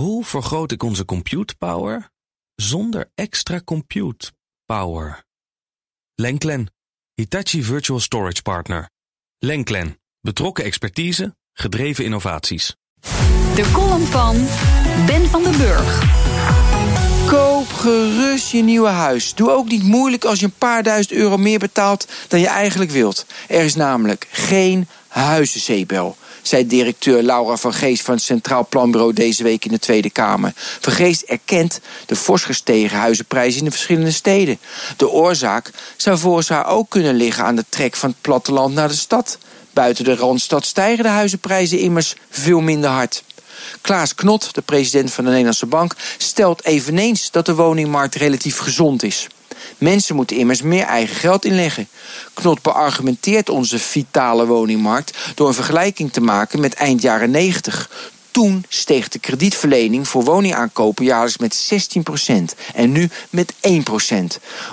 Hoe vergroot ik onze compute power zonder extra compute power? Lenklen, Hitachi Virtual Storage Partner. Lenklen, betrokken expertise, gedreven innovaties. De column van Ben van den Burg. Koop gerust je nieuwe huis. Doe ook niet moeilijk als je een paar duizend euro meer betaalt dan je eigenlijk wilt. Er is namelijk geen huizenzeebel, zei directeur Laura van Geest van het Centraal Planbureau deze week in de Tweede Kamer. Van Geest erkent de fors gestegen huizenprijzen in de verschillende steden. De oorzaak zou volgens haar ook kunnen liggen aan de trek van het platteland naar de stad. Buiten de Randstad stijgen de huizenprijzen immers veel minder hard. Klaas Knot, de president van de Nederlandse Bank, stelt eveneens dat de woningmarkt relatief gezond is. Mensen moeten immers meer eigen geld inleggen. Knot beargumenteert onze vitale woningmarkt door een vergelijking te maken met eind jaren 90. Toen steeg de kredietverlening voor woningaankopen jaarlijks met 16% en nu met 1%.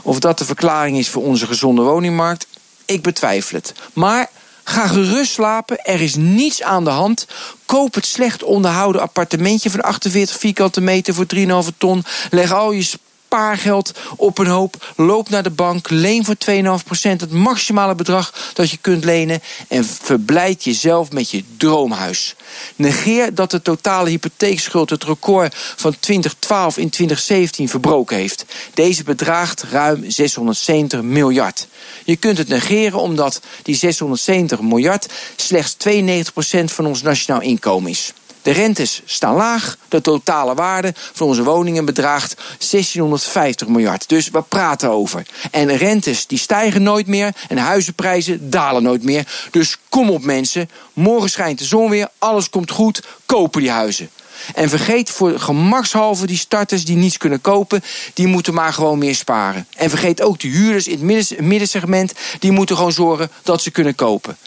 Of dat de verklaring is voor onze gezonde woningmarkt, ik betwijfel het. Maar Ga gerust slapen, er is niets aan de hand. Koop het slecht onderhouden appartementje van 48 vierkante meter voor 3,5 ton. Leg al je spaargeld op een hoop. Loop naar de bank, leen voor 2,5% het maximale bedrag dat je kunt lenen. En verblijd jezelf met je droomhuis. Negeer dat de totale hypotheekschuld het record van 2012 in 2017 verbroken heeft. Deze bedraagt ruim 670 miljard. Je kunt het negeren omdat die 670 miljard slechts 92% van ons nationaal inkomen is. De rentes staan laag. De totale waarde van onze woningen bedraagt 1650 miljard. Dus we praten over. En rentes die stijgen nooit meer en huizenprijzen dalen nooit meer. Dus kom op mensen, morgen schijnt de zon weer, alles komt goed, kopen die huizen. En vergeet voor gemakshalve die starters die niets kunnen kopen, die moeten maar gewoon meer sparen. En vergeet ook de huurders in het middensegment, die moeten gewoon zorgen dat ze kunnen kopen.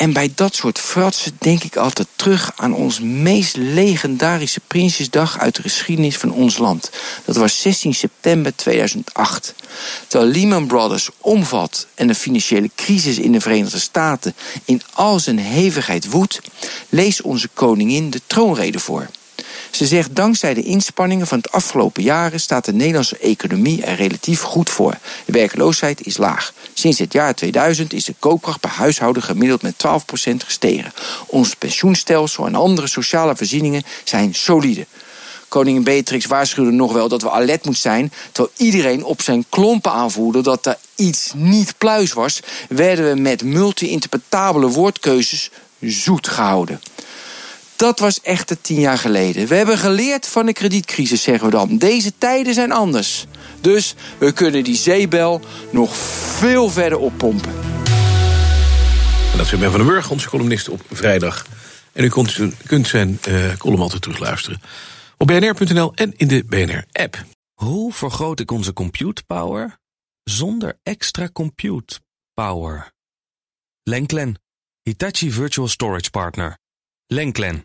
En bij dat soort fratsen denk ik altijd terug aan ons meest legendarische Prinsjesdag uit de geschiedenis van ons land. Dat was 16 september 2008. Terwijl Lehman Brothers omvat en de financiële crisis in de Verenigde Staten in al zijn hevigheid woedt, leest onze koningin de troonrede voor. Ze zegt dankzij de inspanningen van het afgelopen jaren staat de Nederlandse economie er relatief goed voor. De werkloosheid is laag. Sinds het jaar 2000 is de koopkracht per huishouden gemiddeld met 12% gestegen. Ons pensioenstelsel en andere sociale voorzieningen zijn solide. Koningin Beatrix waarschuwde nog wel dat we alert moeten zijn. Terwijl iedereen op zijn klompen aanvoerde dat er iets niet pluis was, werden we met multi-interpretabele woordkeuzes zoet gehouden. Dat was echt tien jaar geleden. We hebben geleerd van de kredietcrisis, zeggen we dan. Deze tijden zijn anders. Dus we kunnen die zeebel nog veel verder oppompen. En dat is Ben van den Burg, onze columnist op vrijdag. En u kunt, kunt zijn uh, column altijd terugluisteren op bnr.nl en in de BNR-app. Hoe vergroot ik onze compute power zonder extra compute power? Lenklen, Hitachi Virtual Storage Partner. Lenklen,